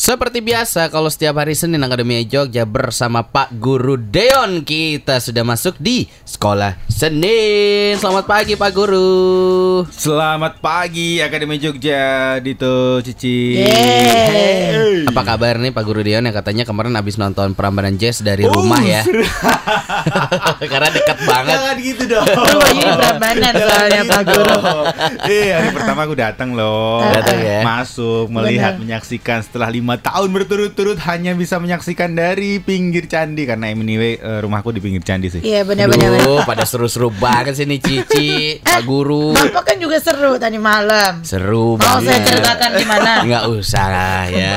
Seperti biasa kalau setiap hari Senin Akademi Jogja bersama Pak Guru Deon kita sudah masuk di Sekolah Senin. Selamat pagi Pak Guru. Selamat pagi Akademi Jogja Dito Cici. Yeay. Apa kabar nih Pak Guru Deon yang katanya kemarin habis nonton Prambanan Jazz dari Oh, rumah ya? Karena dekat banget. Jangan gitu dong. Di Prambanan Jangan soalnya, gitu Pak Guru. Eh hari pertama aku datang loh. Datang ya? Masuk melihat Benar. menyaksikan setelah lima tahun berturut-turut hanya bisa menyaksikan dari pinggir candi karena anyway eh, rumahku di pinggir candi sih. Iya benar-benar. Pada seru-seru banget sih nih Cici, Pak Guru. Bapak kan juga seru tadi malam. Seru Mau saya banget. ceritakan gimana? Nggak usah lah ya.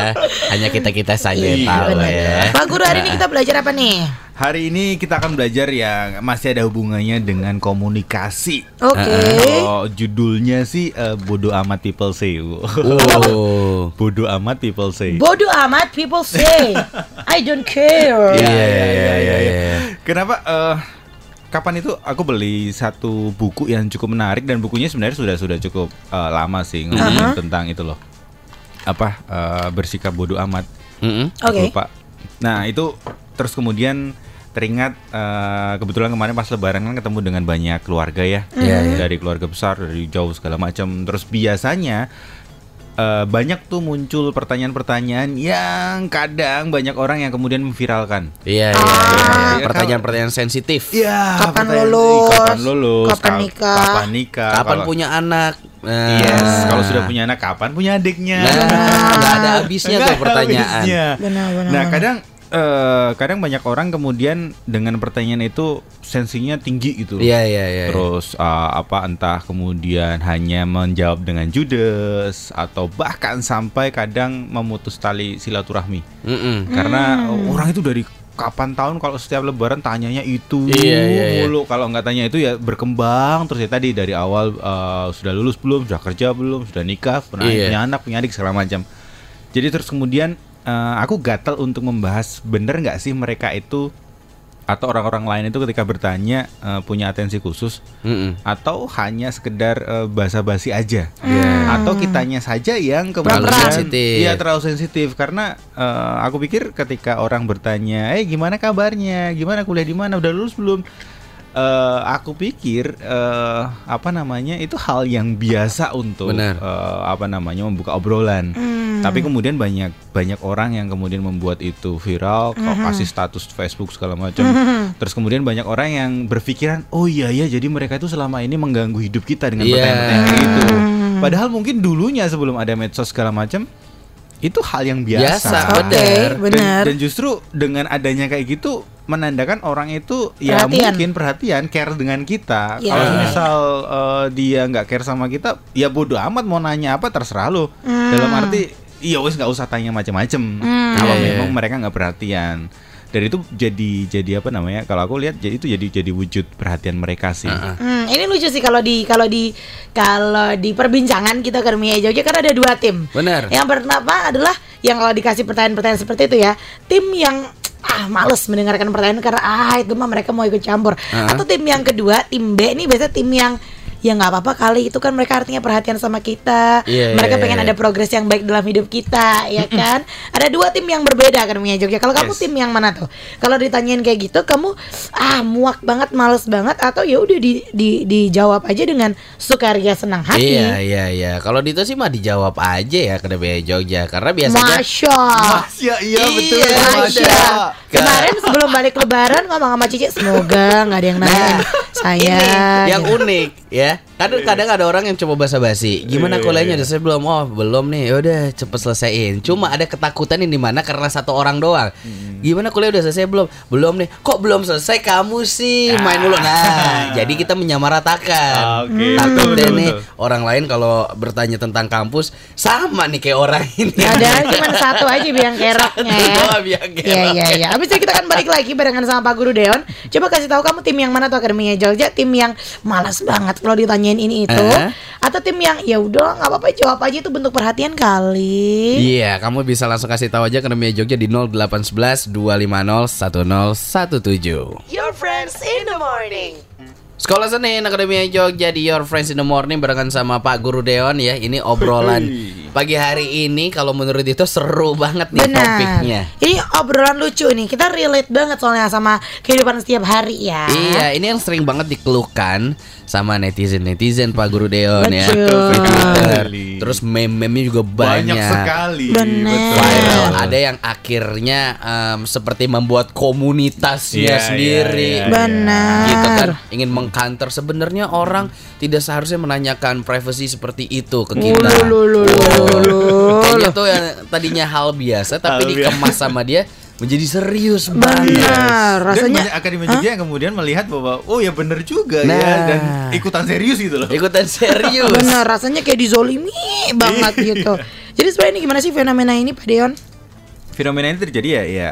Hanya kita-kita saja yang Iya, tahu Benar. ya. Pak Guru hari ini kita belajar apa nih? Hari ini kita akan belajar yang masih ada hubungannya dengan komunikasi. Oke. Oh, judulnya sih eh, bodoh amat people say. Oh. bodoh amat people say. Bodoh amat people say. I don't care. Iya, iya, iya, iya. Kenapa? eh, kapan itu aku beli satu buku yang cukup menarik dan bukunya sebenarnya sudah sudah cukup eh, lama sih ngomongin Aha. tentang itu loh. Apa eh, bersikap bodoh amat. Mm-mm. Aku Oke. lupa. Nah itu terus kemudian teringat eh, kebetulan kemarin pas lebaran kan ketemu dengan banyak keluarga ya. Iya, iya. Dari keluarga besar dari jauh segala macam. Terus biasanya eh, banyak tuh muncul pertanyaan-pertanyaan yang kadang banyak orang yang kemudian memviralkan. Iya, iya, Ah. iya. Iya, Pertanyaan-pertanyaan sensitif. Iya, Kapan pertanyaan- lulus? Kapan lulus? Kapan Ka- nikah? Kapan nikah? Kapan Kalau- punya anak? Nah. Yes, kalau sudah punya anak kapan punya adiknya? Nah, nggak ada habisnya tuh ada pertanyaan. habisnya. Benar, benar, Nah, benar. kadang eh, kadang banyak orang kemudian dengan pertanyaan itu sensinya tinggi gitu. Iya, iya, iya. Terus eh, apa entah kemudian hanya menjawab dengan judes atau bahkan sampai kadang memutus tali silaturahmi. Mm-mm. Karena orang itu dari kapan tahun kalau setiap lebaran tanyanya itu Iya, iya, iya. mulu kalau nggak tanya itu ya berkembang terus ya tadi dari awal eh, sudah lulus belum sudah kerja belum sudah nikah pernah Iya. punya anak punya adik segala macam jadi terus kemudian eh, aku gatal untuk membahas bener nggak sih mereka itu atau orang-orang lain itu ketika bertanya eh, punya atensi khusus Mm-mm. atau hanya sekedar eh, basa-basi aja Iya. atau kitanya saja yang Terlalu kemudian sensitif. iya terlalu sensitif karena eh, aku pikir ketika orang bertanya eh gimana kabarnya gimana kuliah di mana udah lulus belum Eh, aku pikir eh, apa namanya itu hal yang biasa untuk Benar. eh, apa namanya membuka obrolan Hmm. tapi kemudian banyak banyak orang yang kemudian membuat itu viral, kok kasih status Facebook segala macam. Terus kemudian banyak orang yang berpikiran, oh iya ya, jadi mereka itu selama ini mengganggu hidup kita dengan Iya. pertanyaan-pertanyaan kayak gitu. Padahal mungkin dulunya sebelum ada medsos segala macam itu hal yang biasa. Biasa, Oke, benar. benar. Dan, dan justru dengan adanya kayak gitu menandakan orang itu ya Perhatian. mungkin perhatian care dengan kita. Iya. Kalau misal eh, dia nggak care sama kita, ya bodoh amat mau nanya apa terserah lo. Dalam arti iya wes nggak usah tanya macam-macam. Kalau Iya, iya. memang mereka nggak perhatian. Dan itu jadi jadi apa namanya? Kalau aku lihat jadi itu jadi jadi wujud perhatian mereka sih. Hmm, ini lucu sih kalau di kalau di kalau di perbincangan kita ke Mia Jogja kan ada dua tim. Benar. Yang pertama adalah yang kalau dikasih pertanyaan-pertanyaan seperti itu ya, tim yang ah males mendengarkan pertanyaan karena ah itu mah mereka mau ikut campur. Ah. Atau tim yang kedua, tim B ini biasanya tim yang ya nggak apa-apa kali itu kan mereka artinya perhatian sama kita. Iya, mereka iya, pengen iya. ada progres yang baik dalam hidup kita, ya kan? ada dua tim yang berbeda kan Mia Jogja. Kalau kamu Yes. tim yang mana tuh? Kalau ditanyain kayak gitu, kamu ah muak banget, males banget, atau ya udah di, di dijawab aja dengan sukaria senang hati. Iya, iya, iya. Kalau Dito sih mah dijawab aja ya ke Jogja karena biasanya Masya. Ya iya betul. Iya, Masya. Kemarin sebelum balik lebaran ngomong sama Cici semoga nggak ada yang nanya saya. Ini yang unik ya. Kadang-kadang ada orang yang coba basa-basi. Gimana Iya, kuliahnya? iya. Udah selesai belum? Oh, belum nih. Ya udah cepet selesaiin. Cuma ada ketakutan ini mana karena satu orang doang. Hmm. Gimana kuliah udah selesai belum? Belum nih. Kok belum selesai kamu sih main mulu. Nah, jadi kita menyamaratakan. Ah, oke. Takut Betul, deh betul, nih betul. orang lain kalau bertanya tentang kampus sama nih kayak orang ini. Ada cuma satu aja biang keroknya Satu ya. doang biang Iya iya iya. Habis itu kita akan balik lagi barengan sama Pak Guru Deon. Coba kasih tahu kamu tim yang mana tuh Akademinya Jogja? Tim yang malas banget kalau ditanyain ini itu, Eh? atau tim yang ya udah nggak apa-apa jawab aja itu bentuk perhatian kali. Iya, kamu bisa langsung kasih tahu aja ke Nemia Jogja di 0811 250 1017. Your friends in the morning. Sekolah Senin Akademi Jogja di Your Friends in the Morning barengan sama Pak Guru Deon ya. Ini obrolan pagi hari ini kalau menurut itu seru banget nih Benar. topiknya. Ini obrolan lucu nih. Kita relate banget soalnya sama kehidupan setiap hari ya. Iya, ini yang sering banget dikeluhkan sama netizen-netizen Pak Guru Deon ya. Betul. Terus meme-meme juga banyak. Banyak sekali. Betul. viral. Ada yang akhirnya em, seperti membuat komunitasnya Iya, sendiri. iya, iya. Benar. Gitu kan ingin mengkanter sebenarnya orang tidak seharusnya menanyakan privasi seperti itu ke kita. Kayaknya tuh yang tadinya hal biasa tapi Hal dikemas sama dia menjadi serius banget. Benar. Dan Rasanya banyak akademi juga yang kemudian melihat bahwa oh ya bener juga Nah. ya dan ikutan serius gitu loh. Ikutan serius. benar. Rasanya kayak dizolimi banget gitu. Jadi sebenarnya ini gimana sih fenomena ini Pak Deon? fenomena ini terjadi ya ya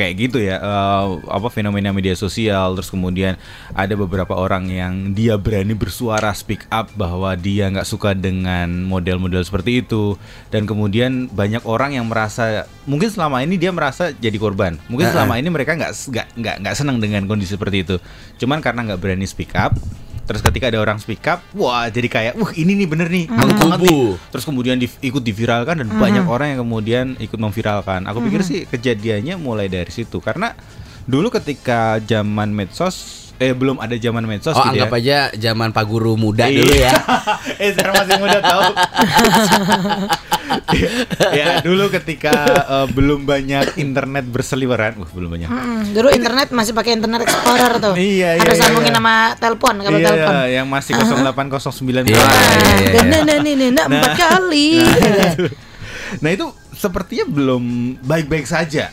kayak gitu ya eh, apa fenomena media sosial terus kemudian ada beberapa orang yang dia berani bersuara speak up bahwa dia nggak suka dengan model-model seperti itu. Dan kemudian banyak orang yang merasa mungkin selama ini dia merasa jadi korban. Mungkin selama ini mereka nggak nggak nggak senang dengan kondisi seperti itu. Cuman karena nggak berani speak up Terus ketika ada orang speak up, wah jadi kayak, wah ini nih bener nih, bagus banget nih. Terus kemudian di- ikut diviralkan dan banyak orang yang kemudian ikut memviralkan. Aku pikir sih kejadiannya mulai dari situ. Karena dulu ketika zaman medsos eh belum ada zaman medsos Oh gitu anggap ya. aja zaman Pak Guru muda Iya. dulu ya. eh sekarang masih muda tahu. ya dulu ketika eh, belum banyak internet berseliweran, wah belum banyak. Mm, dulu internet masih pakai internet explorer tuh. Iya, iya, Harus iya, sambungin iya. sama telepon, kabel Iya, telepon. iya, yang masih 0809 Iya, iya, iya. Dan nah, nah, nah, nah, nah, empat kali. Nah itu sepertinya belum baik-baik saja.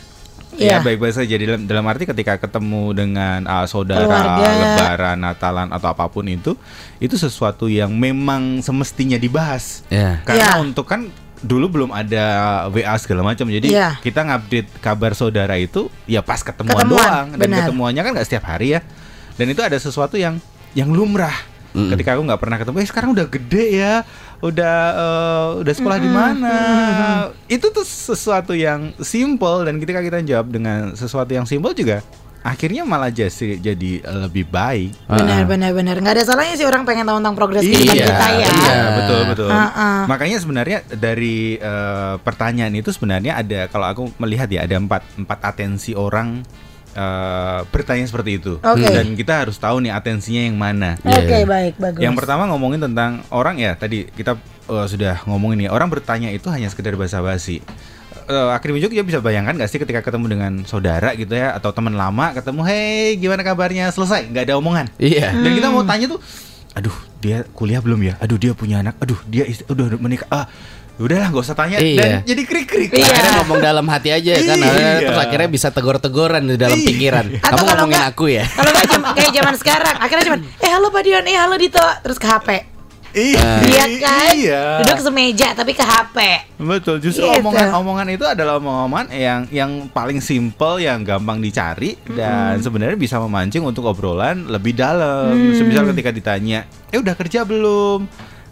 Iya. Ya baik-baik saja dalam dalam arti ketika ketemu dengan uh, saudara, Keluarga. lebaran, natalan atau apa pun itu, itu sesuatu yang memang semestinya dibahas. Ya. Karena Iya. untuk kan dulu belum ada WA segala macam, jadi Iya. kita ngupdate kabar saudara itu ya pas ketemuan, Ketemuan, doang dan benar. ketemuannya kan nggak setiap hari ya. Dan itu ada sesuatu yang yang lumrah. Mm. Ketika aku nggak pernah ketemu, eh sekarang udah gede ya, udah eh, udah sekolah di mana? Itu tuh sesuatu yang simple dan ketika kita jawab dengan sesuatu yang simple juga, akhirnya malah jadi jadi lebih baik. Benar, Ah. benar, benar. Nggak ada salahnya sih orang pengen tahu tentang progres Iya, kehidupan kita ya. iya. betul betul. Uh-uh. Makanya sebenarnya dari eh, pertanyaan itu sebenarnya ada kalau aku melihat ya ada empat empat atensi orang eh, bertanya seperti itu. Oke. Dan kita harus tahu nih atensinya yang mana. Iya, Oke, iya. baik, bagus. Yang pertama ngomongin tentang orang ya tadi kita eh, sudah ngomongin ya orang bertanya itu hanya sekedar basa-basi. Uh, Akhirnya juga bisa bayangkan gak sih ketika ketemu dengan saudara gitu ya atau teman lama ketemu, hey gimana kabarnya selesai nggak ada omongan. Iya. Dan kita mau tanya tuh, aduh dia kuliah belum ya? Aduh dia punya anak, aduh dia udah menikah. Ah, udahlah nggak usah tanya. Iya. Dan jadi krik-krik. Iya. Akhirnya ngomong dalam hati aja kan Iya. Terus akhirnya bisa tegor-tegoran di dalam Iya. pikiran Atau Kamu kalau ngomongin nggak- aku ya Kalau nggak jam- kayak zaman sekarang, akhirnya cuman, eh halo Pak Dion, eh halo Dito, terus ke HP. Iya. Iya kan? Iya. Duduk semeja tapi ke HP. Betul, justru Gitu. omongan-omongan itu adalah omongan yang yang paling simple, yang gampang dicari dan sebenarnya bisa memancing untuk obrolan lebih dalam. Semisal ketika ditanya, "Eh udah kerja belum?"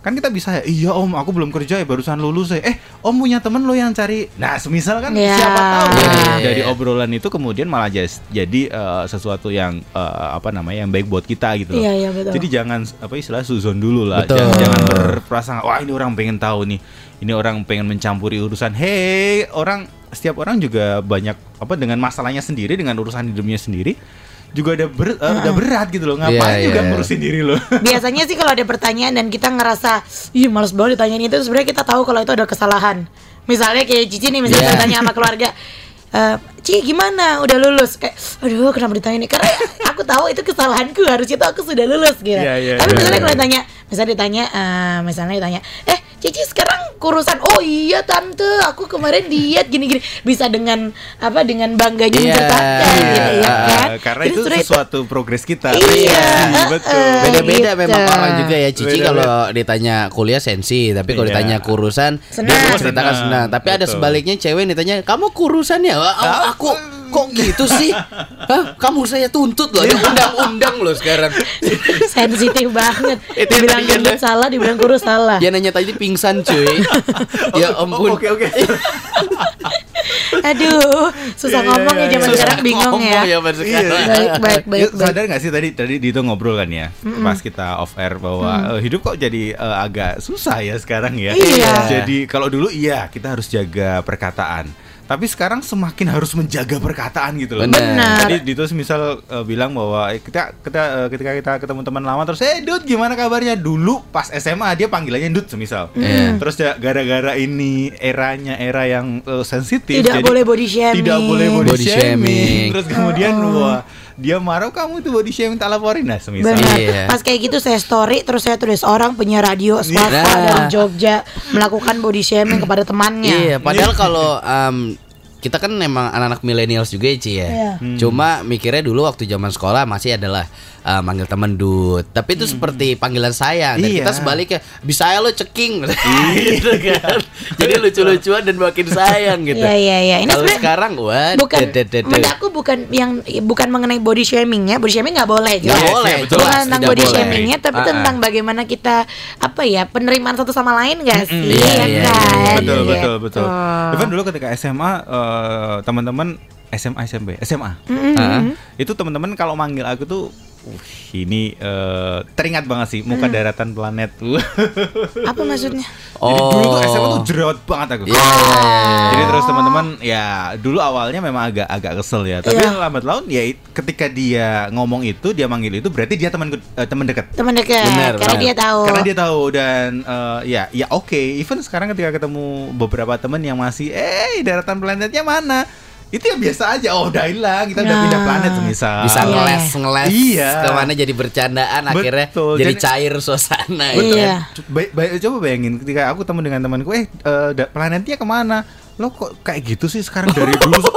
Kan kita bisa, "Iya Om, aku belum kerja ya, barusan lulus ya." "Eh, Om punya temen lo yang cari." Nah, semisal kan Iya. siapa tahu Iya, dari, iya, dari iya. obrolan itu kemudian malah jadi eh, sesuatu yang eh, apa namanya yang baik buat kita gitu. loh. Iya, iya, betul. Jadi jangan apa istilah suzon dulu lah. Betul. Jangan, jangan berprasangka wah ini orang pengen tahu nih. Ini orang pengen mencampuri urusan. Hei, orang setiap orang juga banyak apa dengan masalahnya sendiri dengan urusan hidupnya sendiri juga ada ber- eh, udah berat gitu loh. Ngapain Iya, juga iya. ngurusin diri loh. Biasanya sih kalau ada pertanyaan dan kita ngerasa, ih males banget ditanyain itu, sebenarnya kita tahu kalau itu ada kesalahan. Misalnya kayak Cici nih, misalnya Iya. bertanya sama keluarga, "Eh, Ci gimana? Udah lulus? Kayak, aduh kenapa ditanya ini? Karena aku tahu itu kesalahanku, harusnya tuh aku sudah lulus gitu. Iya, iya, Tapi iya. misalnya kalau ditanya, misalnya ditanya, eh, misalnya ditanya, eh Cici sekarang kurusan, oh iya tante, aku kemarin diet gini-gini, bisa dengan apa dengan bangganya Iya, menceritakan gitu ya Ah, kan? Karena Jadi itu sebenarnya sesuatu progres kita. Iya, Pasti, betul. Beda-beda gitu. memang orang juga ya Cici Beda-beda. kalau ditanya kuliah sensi Tapi kalau Iya. ditanya kurusan Senang. Dia menceritakan Senang, senang Tapi ada betul. sebaliknya cewek ditanya Kamu kurusan ya? Oh, Aku kok gitu sih? Hah? Kamu saya tuntut loh Ada undang-undang loh sekarang sensitif banget. Itu dibilang tadi gendut salah, dibilang kurus salah. Dia nanya tadi pingsan cuy Ya ampun Oh, Oke, oke. Aduh, susah Iya, ngomong iya, ya zaman iya. sekarang bingung ya. Ngomong zaman sekarang. Baik, baik, baik, Ya, baik. sadar nggak sih tadi tadi Dito ngobrol kan ya pas kita off air bahwa eh, hidup kok jadi eh, agak susah ya sekarang ya. Iya. Jadi kalau dulu iya kita harus jaga perkataan. Tapi sekarang semakin harus menjaga perkataan gitu loh. Benar. Tadi Dito misal eh, bilang bahwa eh, kita kita eh, ketika kita ketemu teman lama terus eh Dut gimana kabarnya? Dulu pas SMA dia panggilannya Dut semisal. Iya. Terus ya gara-gara ini eranya era yang eh, sensitif Tidak boleh body shaming. Tidak boleh body, Body shaming. shaming. Terus kemudian wah dia marah kamu itu body shaming tak laporin nah semisal. Benar. Iya. Pas kayak gitu saya story terus saya tulis orang penyiar radio swasta Nah. dari Jogja melakukan body shaming kepada temannya. Iya, padahal kalau em, kita kan memang anak-anak millennials juga ya, Ci ya. Iya. Cuma mikirnya dulu waktu zaman sekolah masih adalah eh, manggil temen dud. Tapi itu seperti panggilan sayang. Dan Iya. kita sebaliknya bisa ya lo ceking gitu kan. Jadi lucu-lucuan dan makin sayang gitu. Iya iya iya. Ini Kalau sebenarnya sekarang what? bukan aku bukan yang bukan mengenai body shaming ya body shaming nggak boleh Nggak boleh, bukan jelas, tentang body boleh. shamingnya tapi Ah, ah. tentang bagaimana kita apa ya penerimaan satu sama lain gak sih Iya, ya iya, kan iya, betul Gitu. betul betul. Even dulu ketika SMA eh, teman-teman SMA SMP SMA Ah. itu teman-teman kalau manggil aku tuh uh, ini eh, teringat banget sih muka daratan planet tuh. apa maksudnya Jadi dulu tuh Oh. SMA tuh jerawat banget aku. Iya, iya, iya, iya. Jadi terus teman-teman ya dulu awalnya memang agak agak kesel ya. Tapi Iya. lambat laun ya ketika dia ngomong itu dia manggil itu berarti dia teman eh, teman dekat. teman dekat Benar, karena dia tahu Karena dia tahu dan eh, ya ya oke. Even sekarang ketika ketemu beberapa teman yang masih eh daratan planetnya mana? Itu ya biasa aja. Oh udah hilang kita udah Nah. pindah planet misal. bisa Iya, ngeles ngeles Iya. ke mana jadi bercandaan akhirnya Betul, jadi jadi- cair suasana Betul. gitu kan. Iya. Ba- ba- coba bayangin ketika aku temu dengan temanku, eh eh, da- planetnya ke mana? Lo kok kayak gitu sih sekarang dari dulu?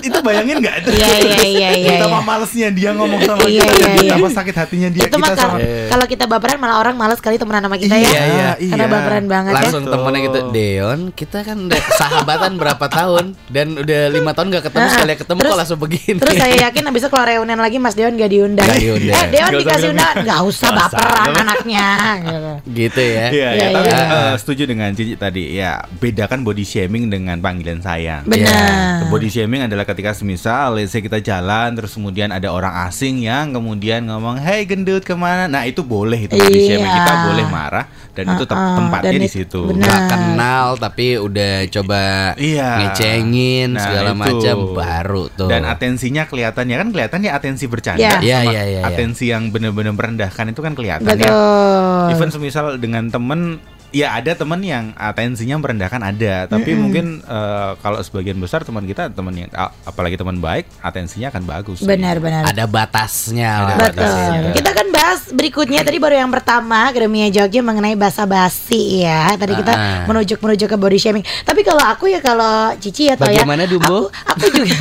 itu bayangin nggak? itu? Iya, iya, iya, iya, Betapa iya. malesnya dia ngomong sama Iya, kita, iya, dan iya. betapa sakit hatinya dia itu kita kalau sama. kalau kita baperan malah orang malas sekali temenan sama kita ya Iya, iya. karena baperan banget langsung Betul. temennya gitu Deon kita kan udah sahabatan berapa tahun dan udah lima tahun gak ketemu sekali ketemu Terus- kok langsung begini Terus saya yakin abis itu kalau reunian lagi Mas Deon gak diundang. Nggak diundang. Eh Deon Nggak dikasih undangan, nggak usah Nggak baperan anaknya. Gitu. gitu ya Iya, iya, Iya, tapi iya. eh, setuju dengan Cici tadi. Ya, bedakan body shaming dengan panggilan sayang. Benar. Body shaming adalah ketika semisal let's say kita jalan terus kemudian ada orang asing yang kemudian ngomong hey gendut ke mana nah itu boleh itu body Iya. shaming kita boleh marah dan itu tem- Uh-uh, tempatnya dan di itu- situ nggak kenal tapi udah coba Iya. ngecengin Nah, segala itu. macam baru tuh dan atensinya kelihatan ya kan kelihatan ya atensi bercanda Iya. Iya, sama iya, iya, atensi yang benar-benar merendahkan itu kan kelihatan ya Betul. even semisal dengan temen ya ada temen yang atensinya merendahkan ada tapi mungkin eh, kalau sebagian besar teman kita teman yang apalagi teman baik atensinya akan bagus sih. Benar benar. ada batasnya Ada lah. Betul. batasnya. Kita kan bahas berikutnya tadi baru yang pertama Gremia Jogja mengenai basa-basi ya. Tadi kita Ah. menuju menuju ke body shaming. Tapi kalau aku ya kalau Cici atau ya Bagaimana, Dumbo? Aku, aku juga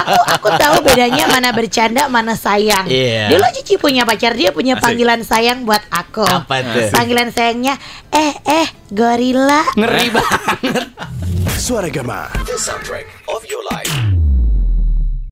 aku aku tahu bedanya mana bercanda mana sayang. Iya. Dulu Cici punya pacar dia punya Asik. panggilan sayang buat aku. Apa tuh? Panggilan sayangnya eh eh gorila. ngeri banget Suara Gama, the soundtrack of your life.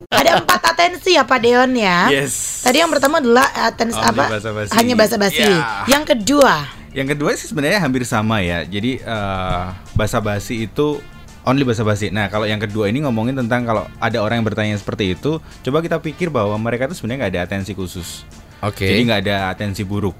Ada empat atensi ya Pak Deon ya. Yes. Tadi yang pertama adalah atensi Only apa? basa-basi. Hanya basa-basi. Ya. Yang kedua Yang kedua sih sebenarnya hampir sama ya. Jadi eh, basa-basi itu only basa-basi. Nah, kalau yang kedua ini ngomongin tentang kalau ada orang yang bertanya seperti itu, coba kita pikir bahwa mereka itu sebenarnya nggak ada atensi khusus. oke Jadi nggak ada atensi buruk.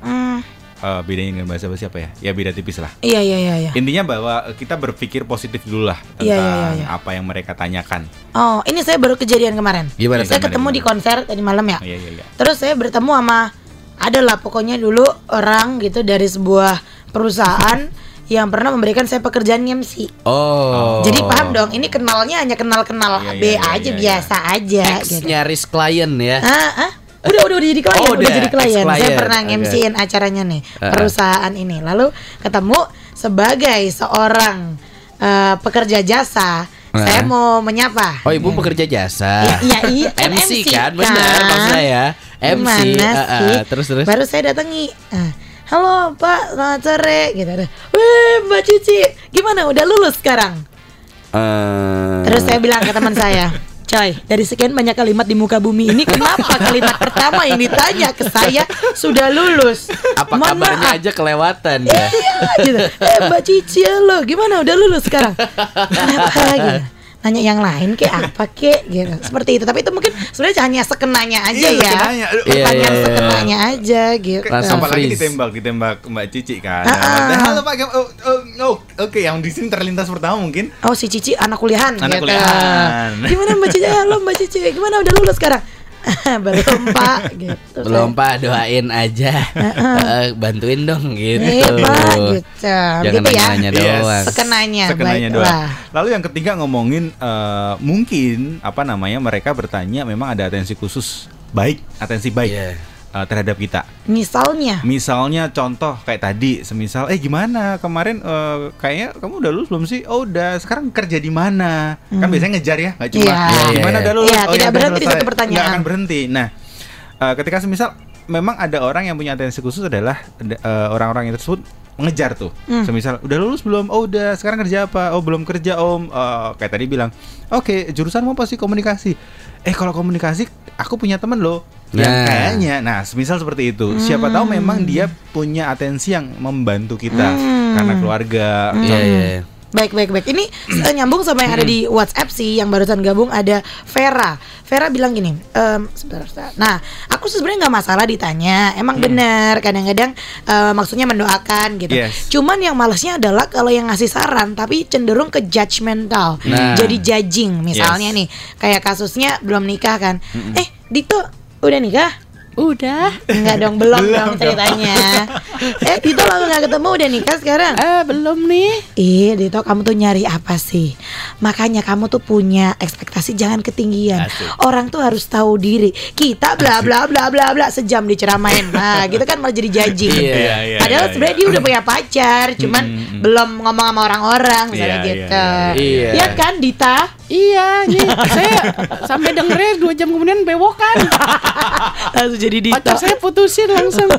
hmm, Eh, bedanya dengan basa-basi apa ya? Ya beda tipis lah. Iya iya iya iya. Intinya bahwa kita berpikir positif dulu lah tentang Iya, iya, iya, iya. apa yang mereka tanyakan. Oh, ini saya baru kejadian kemarin. Gimana Saya ketemu di konser tadi malam ya. Oh, iya iya iya. Terus saya bertemu sama adalah pokoknya dulu orang gitu dari sebuah perusahaan yang pernah memberikan saya pekerjaan MC. oh Jadi paham dong, ini kenalnya hanya kenal-kenal Iya, B iya, iya, aja iya, biasa aja Ex gitu. nyaris klien ya Ah, ah. Udah, udah, udah jadi klien, Oh, udah, udah, jadi klien. Saya pernah oke. MC-in acaranya nih, ah. perusahaan ini. Lalu ketemu sebagai seorang eh, pekerja jasa, saya mau menyapa. oh ibu pekerja jasa Iya, iya, kan MC, MC kan benar kan? maksud saya MC Gimana ah, ah, sih? terus terus Baru saya datangi. Ah, Halo Pak, selamat sore. Gitu. Wih Mbak Cici, gimana? Udah lulus sekarang? Eh, Terus saya bilang ke teman saya, Coy, dari sekian banyak kalimat di muka bumi ini Kenapa kalimat pertama yang ditanya ke saya Sudah lulus? Apa Mohon kabarnya maaf. aja kelewatan ya? Iya gitu. Eh Mbak Cici lo Gimana? Udah lulus sekarang? Kenapa gitu Nanya yang lain kayak apa kek gitu Seperti itu Tapi itu mungkin sebenarnya hanya sekenanya aja Iya, ya sekenanya. Aduh, Iya, Pertanyaan iya, iya. sekenanya aja gitu Langsung apalagi freeze. ditembak ditembak Mbak Cici kan. Ah, ah. Halo Pak, oh, oh, oh, oke yang di sini terlintas pertama mungkin Oh si Cici anak kuliahan Anak gitu. kuliahan. Gimana Mbak Cici? Halo Mbak Cici Gimana udah lulus sekarang? Belum pak gitu Belum pak doain aja. Eh, Bantuin dong gitu. Nih pak gitu. Jangan Gitu ya. nanya Yes. doang. Sekenanya, Sekenanya doang. Lalu yang ketiga ngomongin eh, mungkin apa namanya mereka bertanya memang ada atensi khusus baik, atensi baik. Iya. Eh, terhadap kita. Misalnya Misalnya contoh kayak tadi, semisal eh gimana kemarin eh, kayaknya kamu udah lulus belum sih? Oh udah, sekarang kerja di mana? Kan biasanya ngejar ya, nggak cuma Iya. "Eh, gimana Iya, udah lulus? Iya, oh, tidak ya, berhenti di selesai." satu pertanyaan. Nggak akan berhenti. Nah, eh, ketika semisal memang ada orang yang punya atensi khusus adalah orang-orang yang tersebut mengejar tuh. Hmm. Semisal udah lulus belum? Oh udah. Sekarang kerja apa? Oh belum kerja om. Eh, kayak tadi bilang, oke jurusan mau pasti komunikasi. Eh kalau komunikasi, aku punya temen loh. Yang Nah. kayaknya, nah semisal seperti itu. Siapa tahu memang dia punya atensi yang membantu kita Hmm. karena keluarga. Iya iya Baik, baik, baik. Ini eh, nyambung sama yang ada di WhatsApp sih, yang barusan gabung ada Vera. Vera bilang gini, ehm, sebentar, sebentar. Nah, aku sebenarnya nggak masalah ditanya. Emang benar, kadang-kadang eh, maksudnya mendoakan gitu. Yes. Cuman yang malesnya adalah kalau yang ngasih saran, tapi cenderung ke judgmental. Nah. Jadi judging, misalnya Yes. nih, kayak kasusnya belum nikah kan. Eh, Dito udah nikah? Udah. Enggak dong, belum, Belum dong dong. ceritanya. eh, Dito lama nggak ketemu udah nikah sekarang? Eh belum nih Ih, Dito kamu tuh nyari apa sih? Makanya kamu tuh punya ekspektasi jangan ketinggian. Asik. Orang tuh harus tahu diri. Kita bla bla bla bla bla sejam diceramain. Nah, gitu kan malah jadi judging. Iya, iya, iya, Padahal iya, sebenarnya dia udah punya pacar, cuman belum ngomong sama orang-orang misalnya Iya, gitu. iya, iya. Iya kan Dita? Iya, nih saya sampai dengerin dua jam kemudian bewokan. Langsung jadi Dita. Pacar saya putusin langsung.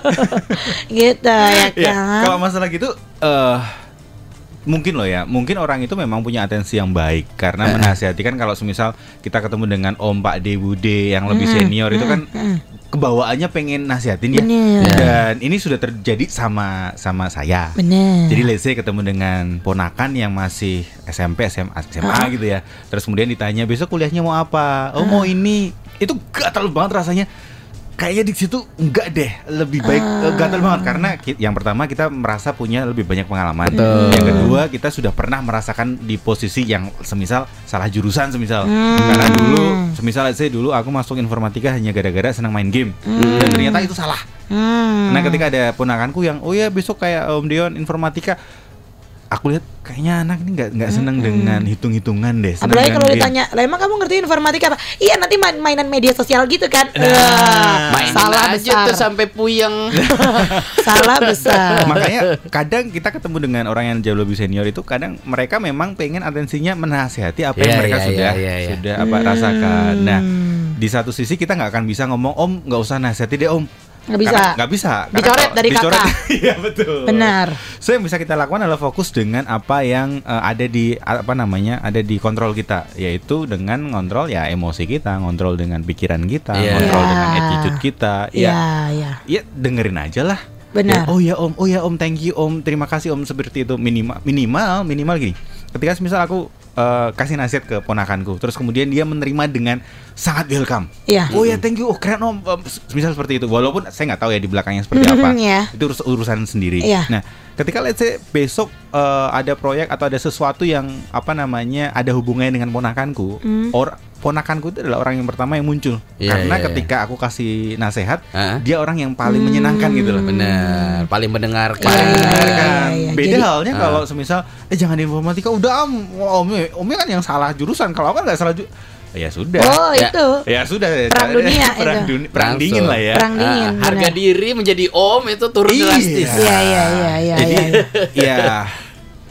gitu ya Ya, kan. kalau masalah gitu eh mungkin loh ya, mungkin orang itu memang punya atensi yang baik karena menasihati kan kalau semisal kita ketemu dengan Om Pak D Bude yang lebih senior itu kan kebawaannya pengen nasihatin ya. Bener. Dan ini sudah terjadi sama sama saya. Bener. Jadi let's say ketemu dengan ponakan yang masih SMP, SMA, SMA gitu ya. Terus kemudian ditanya besok kuliahnya mau apa? Oh mau ini. Itu gatal banget rasanya. Kayaknya di situ enggak deh, lebih baik eh, gatal banget karena ki- yang pertama kita merasa punya lebih banyak pengalaman. Yang kedua kita sudah pernah merasakan di posisi yang semisal salah jurusan semisal. Karena dulu semisal let's say dulu aku masuk informatika hanya gara-gara senang main game dan ternyata itu salah. Hmm. Nah ketika ada ponakanku yang oh ya besok kayak Om Dion informatika, aku lihat kayaknya anak ini nggak nggak senang dengan hitung-hitungan deh. Apalagi kalau ditanya, lah emang kamu ngerti informatika apa? Iya nanti main mainan media sosial gitu kan? Nah, Wah, Mainin salah aja besar. tuh sampai puyeng salah besar. Makanya kadang kita ketemu dengan orang yang jauh lebih senior itu kadang mereka memang pengen atensinya menasihati apa yang Iya, mereka iya, sudah iya, iya, iya. sudah apa rasakan. Nah di satu sisi kita nggak akan bisa ngomong Om nggak usah nasihati deh Om. Nggak bisa. Karena- Nggak bisa. Dicoret kalau- dari dicoret- kakak. Iya betul. Benar. So yang bisa kita lakukan adalah fokus dengan apa yang eh, ada di apa namanya ada di kontrol kita, yaitu dengan ngontrol ya emosi kita, ngontrol dengan pikiran kita, Iya. ngontrol Iya. dengan attitude kita. Iya, Ya, iya. ya dengerin aja lah. Benar. Ya, oh ya om, oh ya om, thank you om, terima kasih om seperti itu minimal minimal minimal gini. Ketika misal aku eh, kasih nasihat ke ponakanku, terus kemudian dia menerima dengan sangat welcome. Iya. Oh ya thank you, oh keren om, Em, misal seperti itu. Walaupun saya nggak tahu ya di belakangnya seperti apa. Mhm, ya. Itu urus- urusan sendiri. Iya. Nah, ketika let's say besok eh, ada proyek atau ada sesuatu yang apa namanya ada hubungannya dengan ponakanku, Hmm. or ponakanku itu adalah orang yang pertama yang muncul. Iya, Karena iya. ketika aku kasih nasihat, Hah? dia orang yang paling menyenangkan gitu loh. Bener Paling mendengarkan Iya, iya, Mendengarkan. iya, iya. Beda Jadi- halnya kalau semisal eh jangan di informatika udah om omnya omnya kan yang salah jurusan kalau aku kan nggak salah ju ya sudah Oh, Ya. itu. ya sudah Perang dunia perang itu. dunia perang Langsung. dingin lah ya Perang dingin. Ah, Harga benar. diri menjadi om itu turun Iya. drastis Iya, iya, iya, iya. jadi iya. ya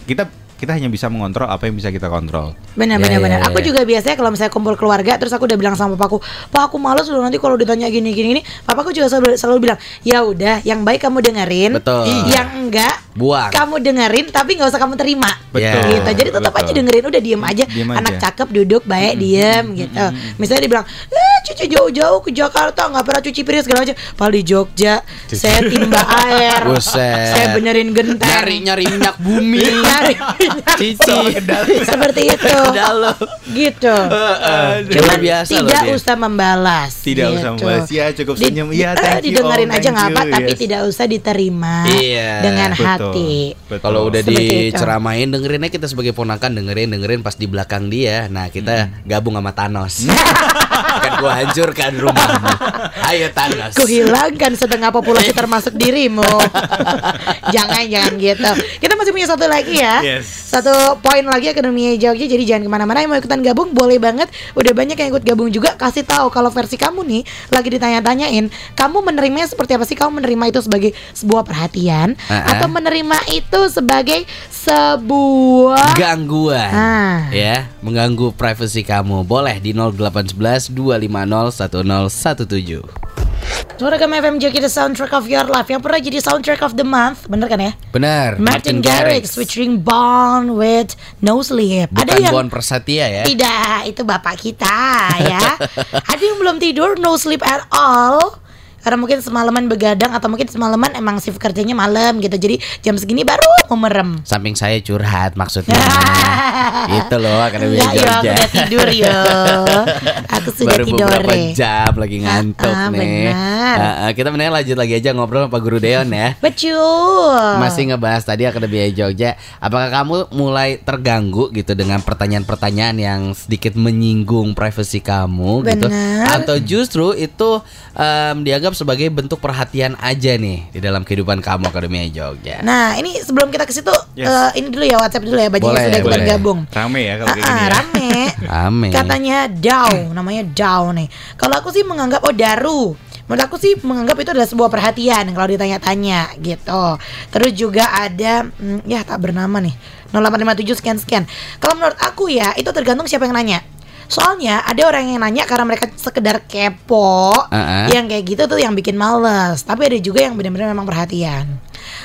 kita kita hanya bisa mengontrol apa yang bisa kita kontrol. Benar Ya, benar ya, benar. ya, Aku ya. juga biasanya kalau misalnya kumpul keluarga terus aku udah bilang sama papaku, "Pak, aku males loh nanti kalau ditanya gini gini ini." Papaku juga selalu, selalu bilang, "Ya udah, yang baik kamu dengerin, Betul. yang enggak Buang. kamu dengerin tapi nggak usah kamu terima." Betul. Gitu. Jadi tetap Betul. aja dengerin, udah diem aja. Diem Anak aja. cakep duduk baik diem gitu. Misalnya dibilang, "Eh, cuci jauh-jauh ke Jakarta nggak pernah cuci piring segala macam." Padahal di Jogja saya timba air. Buset. Saya benerin genteng. Nyari nyari minyak bumi. Nyari. Cici. Seperti itu. Gitu. Luar Cuman biasa loh tidak dia. usah membalas. Tidak usah gitu. membalas. Ya, cukup Di- senyum. Iya, eh, thank you, didengerin Om, aja nggak apa, tapi yes. tidak usah diterima Iya, dengan Betul. hati. Betul. Kalau udah diceramain dengerinnya kita sebagai ponakan dengerin dengerin pas di belakang dia. Nah kita gabung sama Thanos. Akan gua hancurkan rumahmu. Ayo Thanos. Kuhilangkan setengah populasi termasuk dirimu. jangan jangan gitu. Kita masih punya satu lagi ya. Yes. Satu poin lagi Akademi Jogja. Jadi jangan ke mana-mana. Yang mau ikutan gabung boleh banget. Udah banyak yang ikut gabung juga. Kasih tahu kalau versi kamu nih lagi ditanya-tanyain. Kamu menerimanya seperti apa sih? Kamu menerima itu sebagai sebuah perhatian Ah-ah. Atau menerima itu sebagai sebuah gangguan. Ah. ya mengganggu privasi kamu. Boleh di 0811 250 1017 Suara kami FM Joki The Soundtrack of Your Life. Yang pernah jadi Soundtrack of the Month. Bener kan ya? benar. Martin Garrix featuring Bond with No Sleep. Bukan Ada yang Bon Prasetya ya? Tidak, itu bapak kita ya. Ada yang belum tidur No sleep at all karena mungkin semalaman begadang atau mungkin semalaman emang shift kerjanya malam gitu. Jadi jam segini baru mau merem samping saya curhat maksudnya. Itu loh akademi Enggak yo, aku udah tidur yo. Aku sudah baru tidur beberapa jam lagi ngantuk Ah, ah, nih. benar. Ah, kita mendingan lanjut lagi aja ngobrol sama Pak Guru Deon ya. Betul. Masih ngebahas tadi Akademi Jogja. Apakah kamu mulai terganggu gitu dengan pertanyaan-pertanyaan yang sedikit menyinggung privasi kamu gitu? Benar. Atau justru itu em, dianggap sebagai bentuk perhatian aja nih di dalam kehidupan kamu Akademi Jogja? Nah ini sebelum kita ke situ Yes. eh, Ini dulu ya WhatsApp dulu ya Bajingan Boleh, sudah boleh. gabung Rame ya kalau kayak Ah, gini ya. rame Rame. Katanya Dao Namanya Dao nih Kalau aku sih menganggap Oh Daru Menurut aku sih menganggap itu adalah sebuah perhatian Kalau ditanya-tanya gitu Terus juga ada hmm, Ya tak bernama nih 0857 sekian-sekian Kalau menurut aku ya Itu tergantung siapa yang nanya Soalnya ada orang yang nanya karena mereka sekedar kepo Ah, ah. Yang kayak gitu tuh yang bikin males. Tapi ada juga yang benar-benar memang perhatian.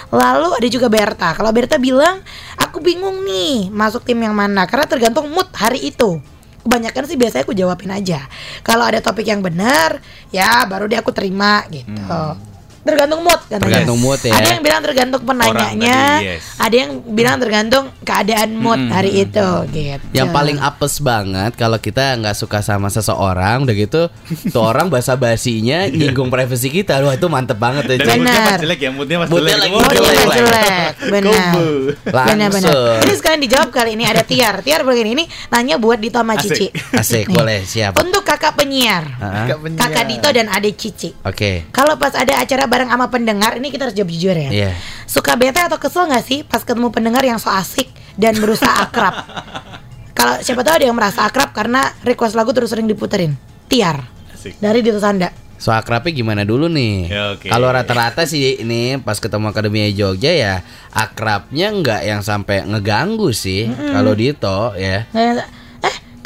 Lalu ada juga Berta. Kalau Berta bilang Aku bingung nih Masuk tim yang mana. Karena tergantung mood hari itu. Kebanyakan sih biasanya aku jawabin aja. Kalau ada topik yang benar Ya baru deh aku terima gitu Tergantung mood katanya Tergantung mood ya. Ada yang bilang tergantung penanyanya tadi, yes. Ada yang bilang tergantung keadaan mood hari itu gitu Yang paling apes banget kalau kita nggak suka sama seseorang udah gitu tuh orang basa basinya nyinggung privasi kita, wah itu mantep banget tuh. Dan moodnya Benar. pas jelek ya, moodnya pas Moodnya jelek. lagi Oh, jelek. jelek, jelek. Benar. Kombo. Benar, benar. Langsung. Ini sekarang dijawab kali ini ada Tiar. Tiar begini ini nanya buat Dito sama. Cici. Asik, Nih. boleh siap. Untuk kakak penyiar, kakak Dito dan adik Cici. Oke. Kalau pas ada acara bareng sama pendengar, ini kita harus jawab jujur ya. Iya. Suka bete atau kesel nggak sih pas ketemu pendengar yang so asik dan berusaha akrab? Kalau siapa tahu ada yang merasa akrab karena request lagu terus sering diputerin. Tiar Asik. dari Dito Sanda. So akrabnya gimana dulu nih? Ya, oke. Kalau rata-rata sih ini pas ketemu Akademi Jogja ya akrabnya nggak yang sampai ngeganggu sih. Kalau Dito ya.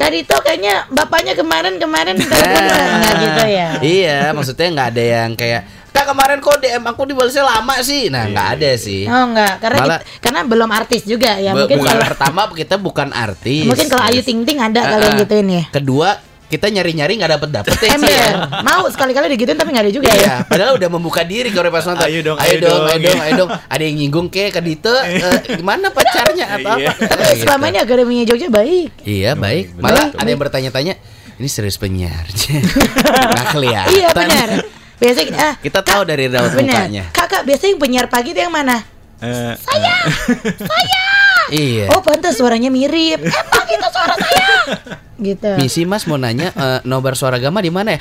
Kak Dito kayaknya bapaknya kemarin-kemarin telepon nggak gitu ya? Iya, maksudnya nggak ada yang kayak Kak kemarin kok DM aku dibalasnya lama sih. Nah, nggak ada sih. Oh enggak, karena Malah- kita- karena belum artis juga ya. Mungkin bukan kalau pertama kita bukan artis. mungkin kalau Ayu Ting Ting ada kali yang Ah, ah. gituin ya. Kedua, kita nyari-nyari nggak dapet dapet ya. Ember, sih ya. mau sekali-kali digituin tapi nggak ada juga Iya, ya. padahal udah membuka diri kalau pas nonton. Ayo dong, ayo dong, ayo dong, ayo dong. Ada yang nyinggung ke ke Dito, eh, gimana pacarnya atau Iya. apa? Tapi selama ini akademinya Jogja baik. Iya baik. Betul, Malah ada yang bertanya-tanya, ini serius penyiar. Nggak kelihatan. Iya benar. Biasanya ah, Kita tahu dari raut mukanya. Kakak biasanya yang penyiar pagi itu yang mana? Eh, Iya. Oh pantas suaranya mirip. Emang itu suara saya. Gitu. Misi Mas mau nanya eh, nobar suara gama di mana ya?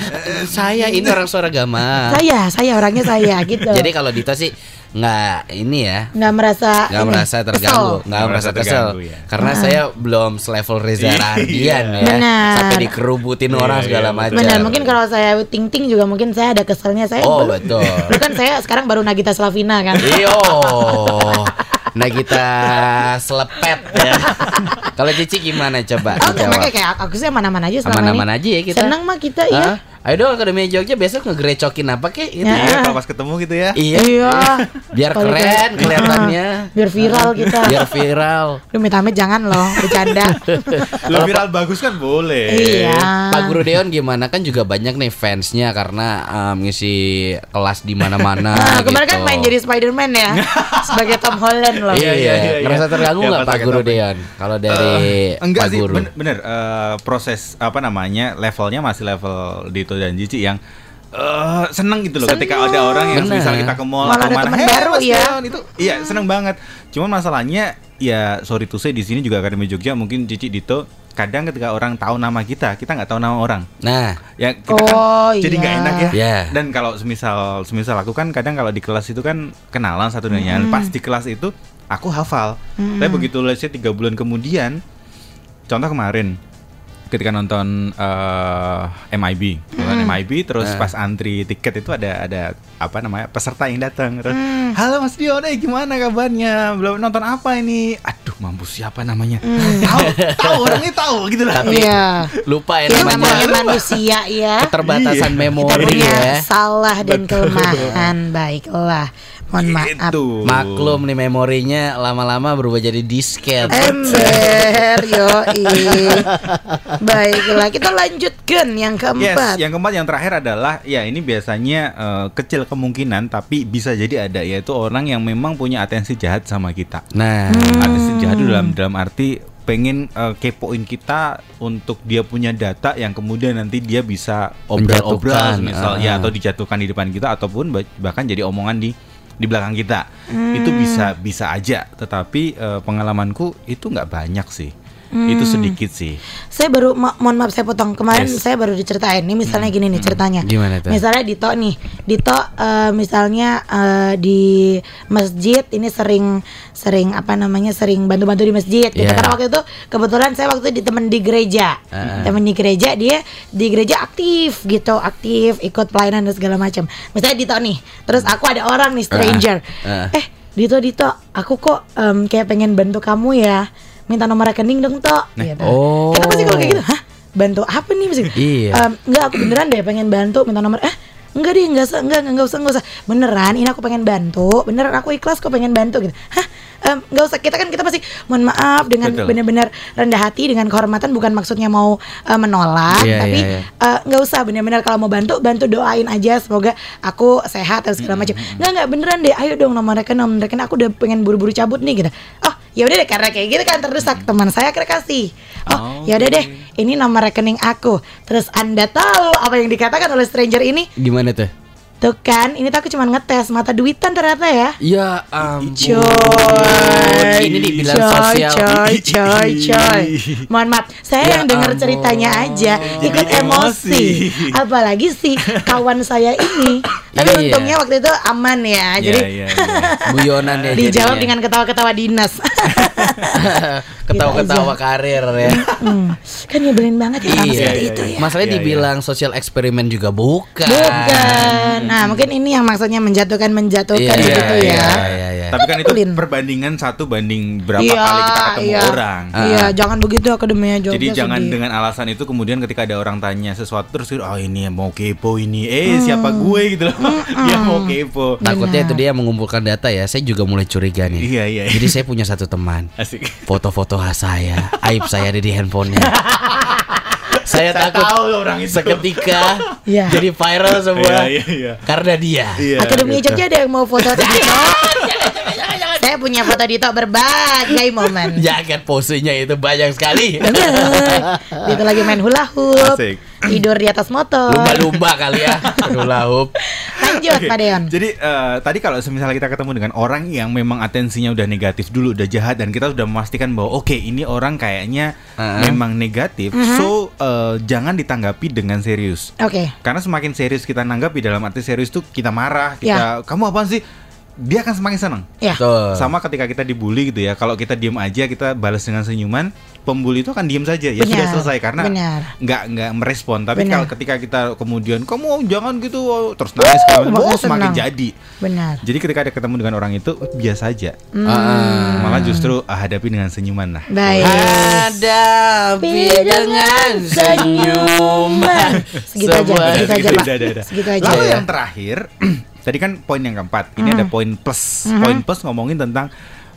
Saya ini orang suara gama. Saya, saya orangnya saya gitu. Jadi kalau Dito sih nggak ini ya, nggak merasa nggak merasa terganggu, kesel. nggak merasa kesel, ya. karena saya belum selevel Reza Iya. Radian ya, Benar. sampai dikerubutin Iya, orang iya, segala betul. macam. Benar, mungkin kalau saya ting ting juga mungkin saya ada keselnya saya. Oh belum- betul. Dulu kan saya sekarang baru Nagita Slavina kan. Iyo, Nagita selepet ya. Kalau Cici gimana coba Oh, kayak aku sih aman-aman aja selama Aman-aman ini. aja ya kita. Senang mah kita ya. Ayo dong Akademi Jogja besok ngegerecokin apa kek gitu. Ya. Iya, kalau pas ketemu gitu ya. Iya. Iya. Biar Kalau keren kelihatannya. Biar viral kita. Biar viral. Lu amit jangan loh, bercanda. Lu viral bagus kan boleh. iya. Pak Guru Deon gimana kan juga banyak nih fansnya karena um, ngisi kelas di mana-mana. Nah, kemarin kan gitu. main jadi Spider-Man ya Sebagai Tom Holland loh Iya, iya, iya, iya. Ngerasa terganggu Ya, nggak pas Pak Guru. Deon? Kalau dari Eh, enggak Pak sih Guru. ben- bener eh, proses apa namanya levelnya masih level Dito dan Cici yang eh seneng gitu loh ketika Seneng. ada orang yang Bener. misal kita ke mall Malah atau mana "Hey, baru Mas ya." Deon," itu iya seneng banget cuman masalahnya ya sorry to say di sini juga Akademi Jogja mungkin Cici Dito kadang ketika orang tahu nama kita kita nggak tahu nama orang Nah, ya kita kan Oh, jadi iya. nggak enak ya Iya. dan kalau semisal semisal aku kan kadang kalau di kelas itu kan kenalan satu dengan yang lain. pas di kelas itu aku hafal tapi begitu say tiga bulan kemudian contoh kemarin ketika nonton eh, MIB nonton MIB terus pas antri tiket itu ada ada apa namanya peserta yang datang terus halo Mas Dion eh gimana kabarnya? Belum nonton apa ini? Aduh mampus siapa namanya? Tahu tahu orangnya tahu gitu lah. Iya. lupa ya Ya namanya. namanya manusia ya. Keterbatasan Iya. Kita memori punya ya. salah dan kelemahan. Baiklah. Mohon maaf. Gitu. Maklum nih memorinya lama-lama berubah jadi disket. Ember Yoi Baiklah kita lanjutkan yang Yes, keempat yang keempat yang terakhir adalah ya ini biasanya eh, kecil kemungkinan tapi bisa jadi ada yaitu orang yang memang punya atensi jahat sama kita. Nah, Atensi jahat itu dalam dalam arti pengen eh, kepoin kita untuk dia punya data yang kemudian nanti dia bisa obrol-obrol misal ah. ya atau dijatuhkan di depan kita ataupun bah- bahkan jadi omongan di di belakang kita. Itu bisa bisa aja, tetapi eh, pengalamanku itu nggak banyak sih. Itu sedikit sih. Saya baru ma- mohon maaf saya potong kemarin Yes. saya baru diceritain nih misalnya gini nih ceritanya. Gimana tuh? Misalnya Dito nih, Dito eh, misalnya eh, di masjid ini sering sering apa namanya sering bantu-bantu di masjid. Gitu. Yeah. Karena waktu itu kebetulan saya waktu itu di temen di gereja, Ah. temen di gereja dia di gereja aktif gitu, aktif ikut pelayanan dan segala macam. Misalnya Dito nih, terus aku ada orang nih stranger, Ah. eh Dito Dito, aku kok em, kayak pengen bantu kamu ya, minta nomor rekening dong toh. Gitu. Oh. Kita pasti kalau kayak gitu, hah? Bantu apa nih mesti? Iya. Em, enggak, aku beneran deh pengen bantu minta nomor. Eh, enggak deh, enggak usah, enggak, enggak usah, enggak usah. Beneran, ini aku pengen bantu. Beneran aku ikhlas kok pengen bantu gitu. Hah? Em, enggak usah. Kita kan kita pasti mohon maaf dengan benar-benar rendah hati dengan kehormatan bukan maksudnya mau eh, menolak, Iya, tapi iya, iya. eh, nggak usah benar-benar kalau mau bantu bantu doain aja semoga aku sehat dan segala macam. Enggak enggak beneran deh. Ayo dong nomor rekening nomor rekening aku udah pengen buru-buru cabut nih gitu. Oh, ya udah deh karena kayak gitu kan terdesak teman saya akhirnya kasih. Oh, ya udah deh. Ini nomor rekening aku. Terus Anda tahu apa yang dikatakan oleh stranger ini? gimana tuh? Tuh kan, ini tuh aku cuma ngetes mata duitan ternyata ya. Ya ampun. Coy, Ini dibilang coy, sosial. coy, coy, coy. Mohon maaf, saya Ya yang dengar ceritanya aja ikut emosi. emosi. Apalagi si kawan saya ini. Tapi Iya. untungnya waktu itu aman ya. Jadi Iya, iya, iya. Guyonan ya dijawab jadinya. dengan ketawa-ketawa dinas. ketawa-ketawa karir ya. Hmm, kan nyebelin banget ya Iya, seperti iya, itu iya. ya. Masalahnya Iya, iya. dibilang sosial eksperimen juga bukan. Bukan. Nah, mungkin ini yang maksudnya menjatuhkan menjatuhkan Iya, gitu iya, ya. iya, iya. Tapi kan itu perbandingan satu banding berapa Iya, kali kita ketemu iya. orang. Iya, jangan begitu akademinya Jogja. Jadi jangan sedih. dengan alasan itu kemudian ketika ada orang tanya sesuatu terus oh ini mau kepo ini eh siapa gue gitu loh dia mau kepo Takutnya itu dia mengumpulkan data ya. Saya juga mulai curiga nih. Iya, iya, iya. Jadi saya punya satu teman. asik Foto-foto saya, aib saya ada di handphonenya. saya Saya takut tahu orang itu. seketika Iya. jadi viral semua Iya, iya, iya. karena dia. Iya, Akademi gitu. Jogja ada yang mau foto Dito? Saya punya foto Dito berbagai momen. Jaket posenya itu banyak sekali. Bener. Dito lagi main hula hoop, Asik. Tidur di atas motor. Lumba-lumba kali ya. Aduh lahup. Lanjut, Oke, Pak Deon. Jadi eh, tadi kalau misalnya kita ketemu dengan orang yang memang atensinya udah negatif dulu, udah jahat dan kita sudah memastikan bahwa oke ini orang kayaknya Heeh. memang negatif, so eh, jangan ditanggapi dengan serius. Oke. Karena semakin serius kita nanggapi dalam arti serius tuh kita marah, kita kamu apaan sih? Dia akan semakin senang. Ya. Betul. Sama ketika kita dibully gitu ya. Kalau kita diem aja, kita balas dengan senyuman, pembuli itu akan diem saja. Ya sudah Benar, selesai karena nggak nggak merespon. Tapi Benar. kalau ketika kita kemudian kamu jangan gitu oh, terus nangis, kamu, makin oh, semakin senang. jadi. Benar. Jadi ketika ada ketemu dengan orang itu oh, biasa aja. Hmm. Ah. Malah justru ah, hadapi dengan senyuman lah. Baik. Hadapi dengan senyuman. Segitu aja, Sebuah- segitu aja, Gitu. Segitu aja. Lalu ya. yang terakhir, tadi kan poin yang keempat. Ini ada poin plus. Poin plus ngomongin tentang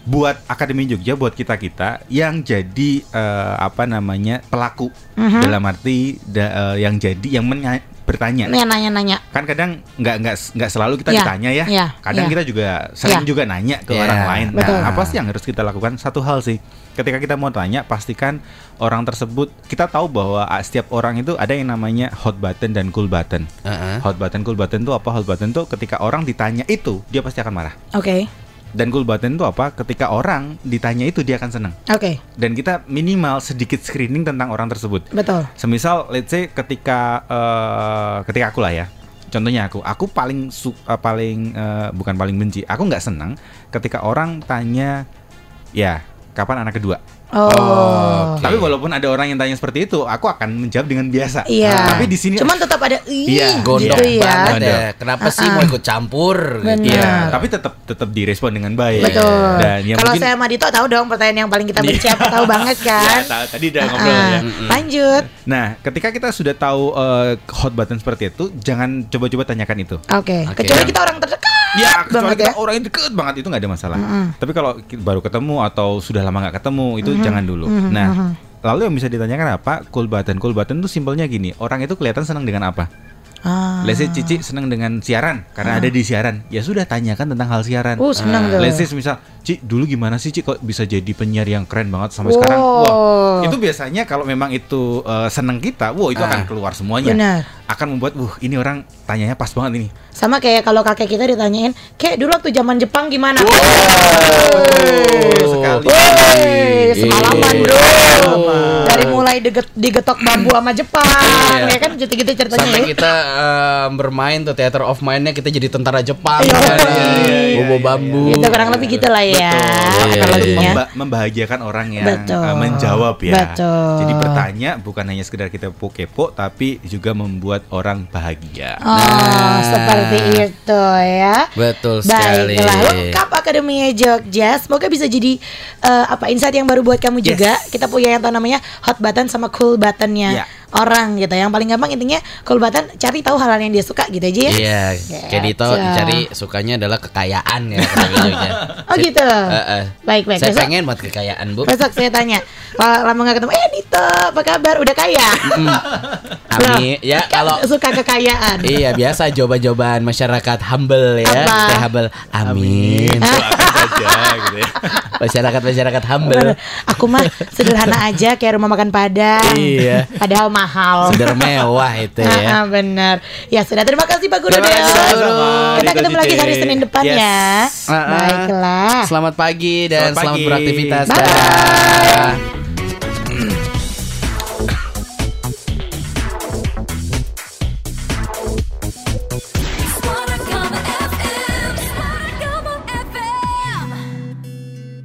buat Akademi Jogja, buat kita kita yang jadi eh, apa namanya pelaku dalam arti da- eh, yang jadi yang menya- bertanya. Nih nanya-nanya. Kan kadang nggak nggak nggak selalu kita Ya, ditanya ya. ya, Kadang ya. kita juga sering Ya. juga nanya ke Ya, orang lain. betul. Nah, apa sih yang harus kita lakukan? Satu hal sih. Ketika kita mau tanya, pastikan orang tersebut kita tahu bahwa ah, setiap orang itu ada yang namanya hot button dan cool button. Heeh. Hot button, cool button itu apa? Hot button itu ketika orang ditanya itu, dia pasti akan marah. Oke. Dan cool button itu apa? Ketika orang ditanya itu dia akan senang. Oke. Dan kita minimal sedikit screening tentang orang tersebut. Betul. Semisal let's say ketika eh, ketika aku lah ya. Contohnya aku, aku paling su- eh, paling eh, bukan paling benci. Aku nggak senang ketika orang tanya ya, kapan anak kedua? Oh. Oke. Tapi walaupun ada orang yang tanya seperti itu, aku akan menjawab dengan biasa. Iya. Tapi di sini Cuman tetap ada ih Iya, Gondok gitu ya. banget ya. Kenapa sih mau ikut campur? Gitu. Iya, tapi tetap tetap direspon dengan baik. Betul. Dan yang Kalau mungkin saya sama Dito tahu dong pertanyaan yang paling kita benci apa tahu banget kan. Ya, ta- tadi udah ngobrol Ah, ya. Lanjut. Nah, ketika kita sudah tahu eh, hot button seperti itu, jangan coba-coba tanyakan itu. Oke. Oke. Kecuali kita orang terdekat Ya, kecuali banget kita ya. orang yang deket banget itu nggak ada masalah. Tapi kalau baru ketemu atau sudah lama nggak ketemu itu jangan dulu. Nah, lalu yang bisa ditanyakan apa? Cool button. Cool button itu simpelnya gini. Orang itu kelihatan senang dengan apa? Ah. Let's say Cici senang dengan siaran karena ada di siaran. Ya sudah tanyakan tentang hal siaran. Uh, senang tuh. Let's say misal, Ci dulu gimana sih Ci kok bisa jadi penyiar yang keren banget sampai Wow. sekarang? Wah, itu biasanya kalau memang itu eh, senang kita, wah itu akan keluar semuanya. Benar. Akan membuat, wah ini orang tanyanya pas banget ini. Sama kayak kalau kakek kita ditanyain, "Kek, dulu waktu zaman Jepang gimana?" Betul sekali. Woi, semalaman bro. Semalaman. Dari mulai diget, digetok bambu sama Jepang, Iya. ya kan gitu-gitu ceritanya. Sampai kita eh, bermain tuh theater of mind-nya kita jadi tentara Jepang kan. Bobo bambu. Gitu kurang lebih gitu lah ya. Betul. Memba- membahagiakan orang yang Betul. eh, menjawab ya. Betul. Jadi bertanya bukan hanya sekedar kita kepo tapi juga membuat orang bahagia. Oh, seperti itu ya. Betul sekali. Baiklah, lengkap Akademi Jogja. Semoga bisa jadi eh, apa insight yang baru buat kamu Yes. juga. Kita punya yang tahu namanya hot button sama cool buttonnya Iya. orang gitu. Yang paling gampang intinya cool button cari tahu hal-hal yang dia suka gitu aja ya. Iya, kayak Dito Gitu. cari sukanya adalah kekayaan ya. Jogja. Oh gitu. Heeh. Baik baik. Saya Besok, pengen buat kekayaan, Bu. besok saya tanya. Kalau lama nggak ketemu, eh Dito, apa kabar? Udah kaya? Amin. Ya kalau Suka kekayaan. Iya biasa jawaban-jawaban masyarakat humble ya. Apa? Kita humble. Amin. Saja gitu ya. Masyarakat masyarakat humble. Aku mah sederhana aja kayak rumah makan Padang. Iya. Padahal mahal. Sudah mewah itu ya. Ah, benar. Ya sudah terima kasih Pak Guru Terima kasih, Pak Guru. Kita Dito ketemu lagi hari Senin depan Yes. ya. Ah, ah. Baiklah. Selamat pagi dan Selamat selamat beraktivitas. Bye. Dadah.